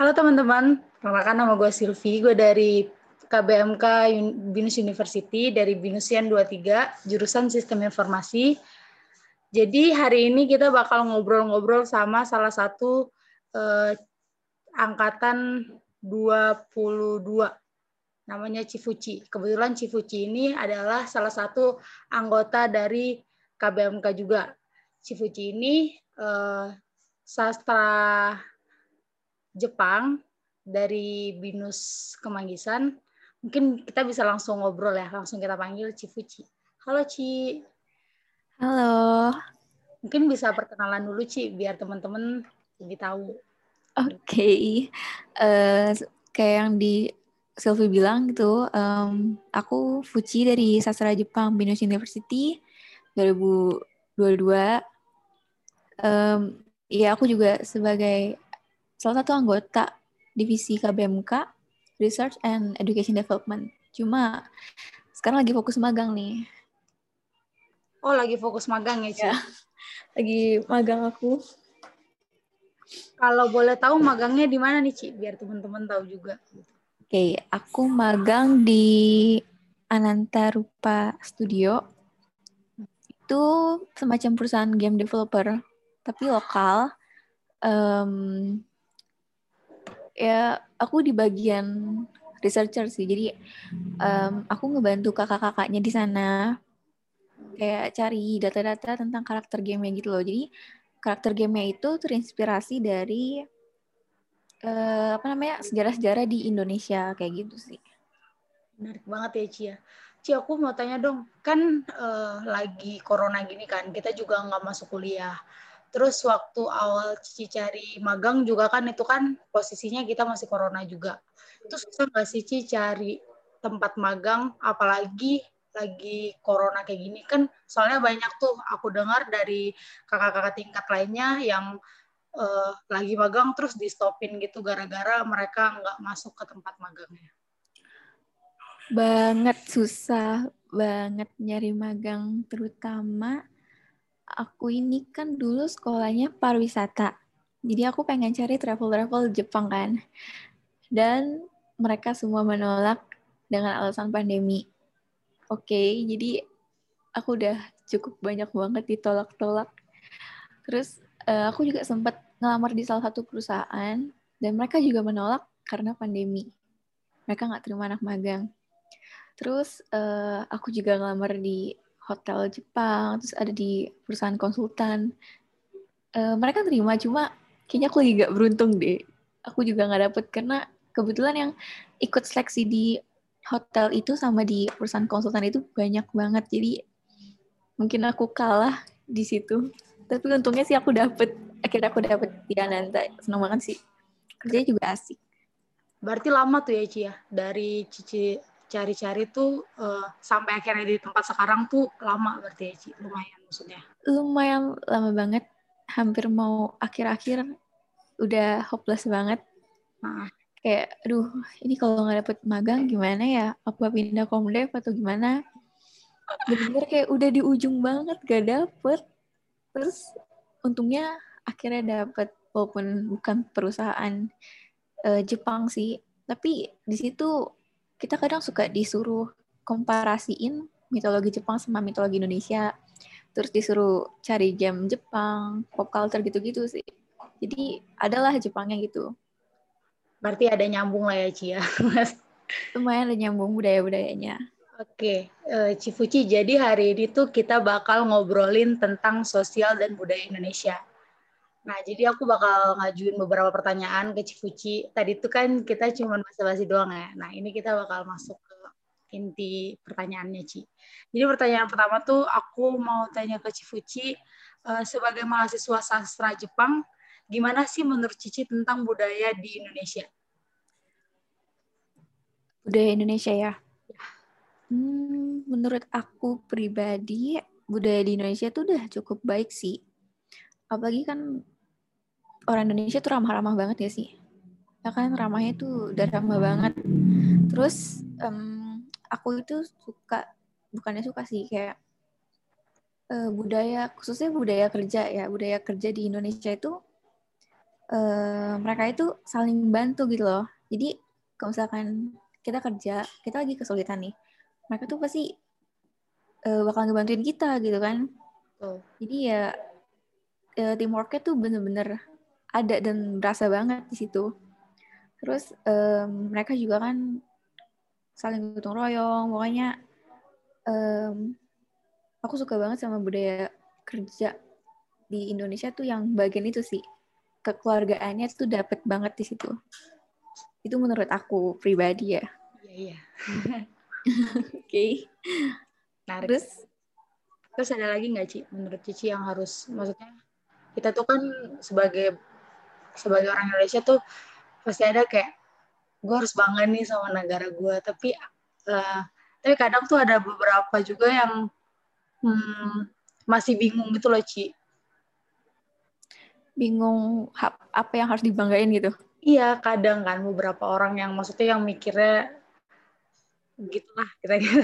Halo teman-teman, perkenalkan nama gue Silvi, gue dari KBMK Binus University dari Binusian 23, jurusan Sistem Informasi. Jadi hari ini kita bakal ngobrol-ngobrol sama salah satu eh, angkatan 22 namanya Cifuci. Kebetulan Cifuci ini adalah salah satu anggota dari KBMK juga. Cifuci ini eh, sastra Jepang dari Binus Kemanggisan. Mungkin kita bisa langsung ngobrol ya, langsung kita panggil Cifuci. Halo Ci. Halo. Mungkin bisa perkenalan dulu Ci, biar teman-teman lebih tahu. Oke, okay. uh, eh, kayak yang di Sylvie bilang gitu, um, aku Fuci dari Sastra Jepang Binus University 2022. Um, ya aku juga sebagai salah satu anggota divisi KBMK Research and Education Development. Cuma sekarang lagi fokus magang nih. Oh, lagi fokus magang ya, Ci? Ya, lagi magang aku. Kalau boleh tahu magangnya di mana nih, Ci? Biar teman-teman tahu juga. Oke, okay, aku magang di Ananta Rupa Studio. Itu semacam perusahaan game developer, tapi lokal. Um, ya aku di bagian researcher sih. Jadi um, aku ngebantu kakak-kakaknya di sana. Kayak cari data-data tentang karakter game gitu loh. Jadi karakter game itu terinspirasi dari uh, apa namanya sejarah-sejarah di Indonesia kayak gitu sih. Menarik banget ya Cia. Ci aku mau tanya dong. Kan uh, lagi corona gini kan kita juga nggak masuk kuliah Terus waktu awal Cici cari magang juga kan itu kan posisinya kita masih corona juga. Itu susah nggak sih Cici cari tempat magang apalagi lagi corona kayak gini kan soalnya banyak tuh aku dengar dari kakak-kakak tingkat lainnya yang uh, lagi magang terus di stopin gitu gara-gara mereka nggak masuk ke tempat magangnya. Banget susah banget nyari magang terutama aku ini kan dulu sekolahnya pariwisata. Jadi aku pengen cari travel-travel Jepang kan. Dan mereka semua menolak dengan alasan pandemi. Oke, okay, jadi aku udah cukup banyak banget ditolak-tolak. Terus uh, aku juga sempat ngelamar di salah satu perusahaan dan mereka juga menolak karena pandemi. Mereka nggak terima anak magang. Terus uh, aku juga ngelamar di hotel Jepang, terus ada di perusahaan konsultan. Uh, mereka terima, cuma kayaknya aku lagi gak beruntung deh. Aku juga gak dapet karena kebetulan yang ikut seleksi di hotel itu sama di perusahaan konsultan itu banyak banget. Jadi mungkin aku kalah di situ. Tapi untungnya sih aku dapet. Akhirnya aku dapet di Ananta. Senang banget sih. Kerjanya juga asik. Berarti lama tuh ya Ci ya? Dari Cici cari-cari tuh uh, sampai akhirnya di tempat sekarang tuh lama berarti ya Ci? lumayan maksudnya? Lumayan lama banget. Hampir mau akhir-akhir udah hopeless banget. Nah. kayak aduh ini kalau nggak dapet magang gimana ya? Apa pindah komdev atau gimana? Bener-bener kayak udah di ujung banget gak dapet. Terus untungnya akhirnya dapet walaupun bukan perusahaan uh, Jepang sih. Tapi di situ kita kadang suka disuruh komparasiin mitologi Jepang sama mitologi Indonesia. Terus disuruh cari game Jepang, pop culture gitu-gitu sih. Jadi adalah Jepangnya gitu. Berarti ada nyambung lah ya Ci ya. Lumayan ada nyambung budaya-budayanya. Oke, uh, Cifuci, jadi hari ini tuh kita bakal ngobrolin tentang sosial dan budaya Indonesia. Nah, jadi aku bakal ngajuin beberapa pertanyaan ke Cifuci. Tadi itu kan kita cuma basa-basi doang ya. Nah, ini kita bakal masuk ke inti pertanyaannya, Ci. Jadi pertanyaan pertama tuh aku mau tanya ke Cifuci, uh, sebagai mahasiswa sastra Jepang, gimana sih menurut Cici tentang budaya di Indonesia? Budaya Indonesia ya? ya. Hmm, menurut aku pribadi, budaya di Indonesia tuh udah cukup baik sih apalagi kan orang Indonesia tuh ramah-ramah banget ya sih ya kan ramahnya tuh udah ramah banget terus um, aku itu suka bukannya suka sih kayak uh, budaya khususnya budaya kerja ya budaya kerja di Indonesia itu uh, mereka itu saling bantu gitu loh. Jadi kalau misalkan kita kerja, kita lagi kesulitan nih, mereka tuh pasti uh, bakal ngebantuin kita gitu kan. Oh. Jadi ya uh, teamworknya tuh bener-bener ada dan berasa banget di situ. Terus um, mereka juga kan saling gotong royong, pokoknya um, aku suka banget sama budaya kerja di Indonesia tuh yang bagian itu sih kekeluargaannya tuh dapet banget di situ. Itu menurut aku pribadi ya. Iya iya. Oke. Okay. Terus terus ada lagi nggak Ci menurut Cici yang harus maksudnya kita tuh kan sebagai sebagai orang Indonesia tuh pasti ada kayak gue harus bangga nih sama negara gue tapi uh, tapi kadang tuh ada beberapa juga yang hmm, masih bingung gitu loh Ci. Bingung apa yang harus dibanggain gitu? Iya kadang kan beberapa orang yang maksudnya yang mikirnya gitulah kita gitu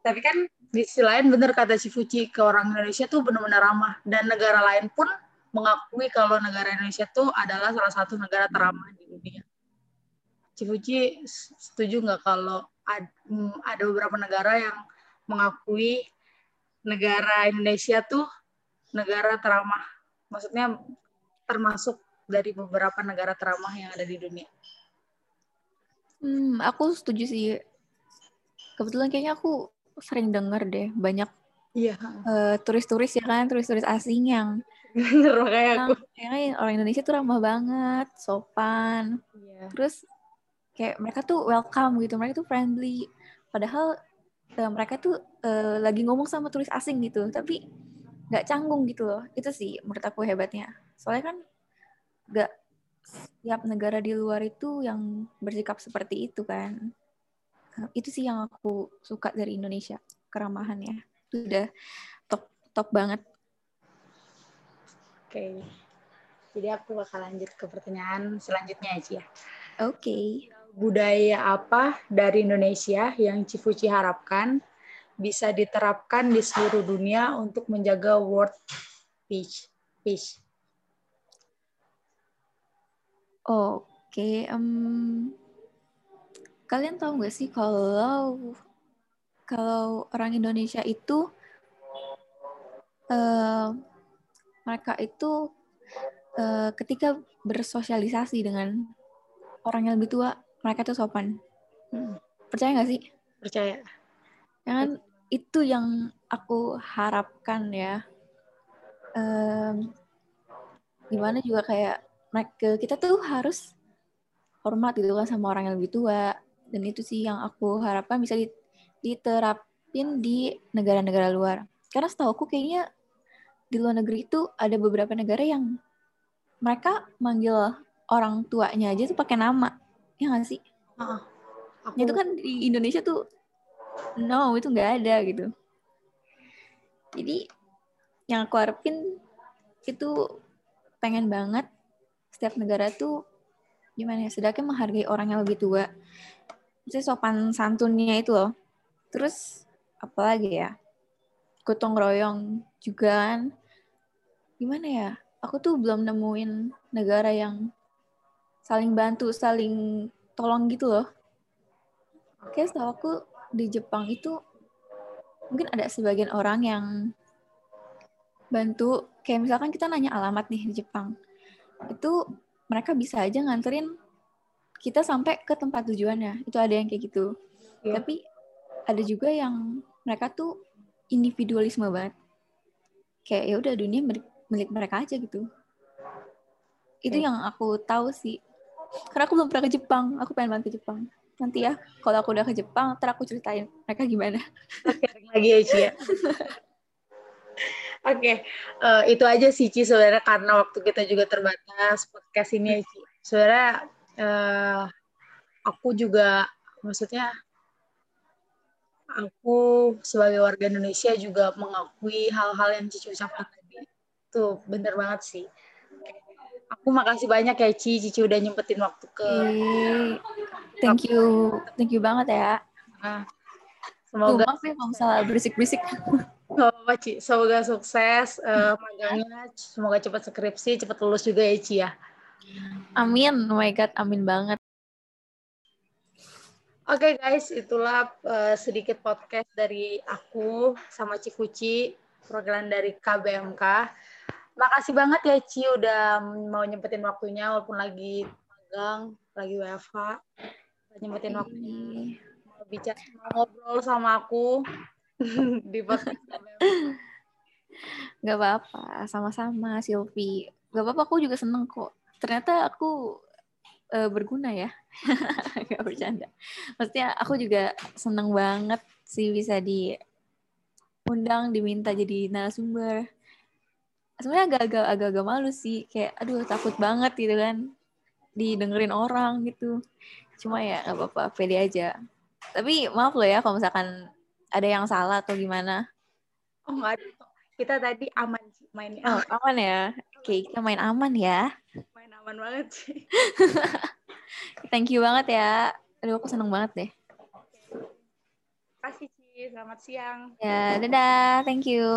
tapi kan di sisi lain bener kata si Fuji ke orang Indonesia tuh benar-benar ramah dan negara lain pun mengakui kalau negara Indonesia tuh adalah salah satu negara teramah di dunia. Cifuji setuju nggak kalau mm, ada beberapa negara yang mengakui negara Indonesia tuh negara teramah maksudnya termasuk dari beberapa negara teramah yang ada di dunia. Hmm, aku setuju sih. Kebetulan kayaknya aku sering dengar deh banyak iya. uh, turis-turis ya kan, turis-turis asing yang kayak aku. Yang orang Indonesia tuh ramah banget, sopan. Iya. Terus kayak mereka tuh welcome gitu, mereka tuh friendly. Padahal uh, mereka tuh uh, lagi ngomong sama turis asing gitu, tapi nggak canggung gitu loh itu sih menurut aku hebatnya soalnya kan nggak setiap negara di luar itu yang bersikap seperti itu kan itu sih yang aku suka dari Indonesia keramahannya itu udah top top banget oke jadi aku bakal lanjut ke pertanyaan selanjutnya aja ya oke okay. budaya apa dari Indonesia yang Cifuci harapkan bisa diterapkan di seluruh dunia untuk menjaga world peace. peace. Oke, um, kalian tahu nggak sih kalau kalau orang Indonesia itu uh, mereka itu uh, ketika bersosialisasi dengan orang yang lebih tua, mereka tuh sopan. Hmm. Percaya nggak sih? Percaya. Jangan itu yang aku harapkan ya um, gimana juga kayak kita tuh harus hormat gitu kan sama orang yang lebih tua dan itu sih yang aku harapkan bisa diterapin di negara-negara luar. Karena setahu aku kayaknya di luar negeri itu ada beberapa negara yang mereka manggil orang tuanya aja tuh pakai nama. Ya nggak sih? Uh, aku... Itu kan di Indonesia tuh no itu nggak ada gitu. Jadi yang aku harapin itu pengen banget setiap negara tuh gimana ya sedangkan menghargai orang yang lebih tua misalnya sopan santunnya itu loh. Terus apalagi ya? Gotong royong juga kan. Gimana ya? Aku tuh belum nemuin negara yang saling bantu saling tolong gitu loh. Kayak setahu aku di Jepang itu mungkin ada sebagian orang yang bantu. Kayak misalkan kita nanya alamat nih di Jepang. Itu mereka bisa aja nganterin kita sampai ke tempat tujuannya itu ada yang kayak gitu yeah. tapi ada juga yang mereka tuh individualisme banget kayak ya udah dunia milik, milik mereka aja gitu itu okay. yang aku tahu sih karena aku belum pernah ke Jepang aku pengen banget ke Jepang nanti ya kalau aku udah ke Jepang ntar aku ceritain mereka gimana lagi ya Ci ya Oke, okay. uh, eh, itu aja sih Ci sebenarnya karena waktu kita juga terbatas podcast ini ya Ci. Sebenarnya uh, aku juga maksudnya aku sebagai warga Indonesia juga mengakui hal-hal yang Cici ucapkan tadi. Itu bener banget sih. Aku makasih banyak ya Ci, Cici udah nyempetin waktu ke hey, Thank you. Thank you banget ya. Nah, semoga Tuh, maaf ya kalau misalnya berisik-berisik. Oh, Sama-sama Ci, semoga sukses uh, magangnya, semoga cepat skripsi, cepat lulus juga ya Ci ya. Amin, oh my god, amin banget. Oke okay, guys, itulah uh, sedikit podcast dari aku sama Cikuci, program dari KBMK. Makasih banget ya Ci udah mau nyempetin waktunya walaupun lagi magang, lagi WFH. Nyempetin waktunya mau bicara, mau ngobrol sama aku di podcast Gak apa-apa, sama-sama Silvi. Gak apa-apa, aku juga seneng kok. Ternyata aku uh, berguna ya. Gak bercanda. Maksudnya aku juga seneng banget sih bisa diundang, diminta jadi narasumber. Sebenarnya agak-agak agak-agak malu sih. Kayak aduh takut banget gitu kan. Didengerin orang gitu. Cuma ya nggak apa-apa pede aja. Tapi maaf loh ya kalau misalkan ada yang salah atau gimana. Oh nggak kita tadi aman sih mainnya. Oh, aman ya? Oke kita main aman ya aman banget sih. Thank you banget ya. Aduh aku seneng banget deh. Kasih sih selamat siang. Ya dadah. Thank you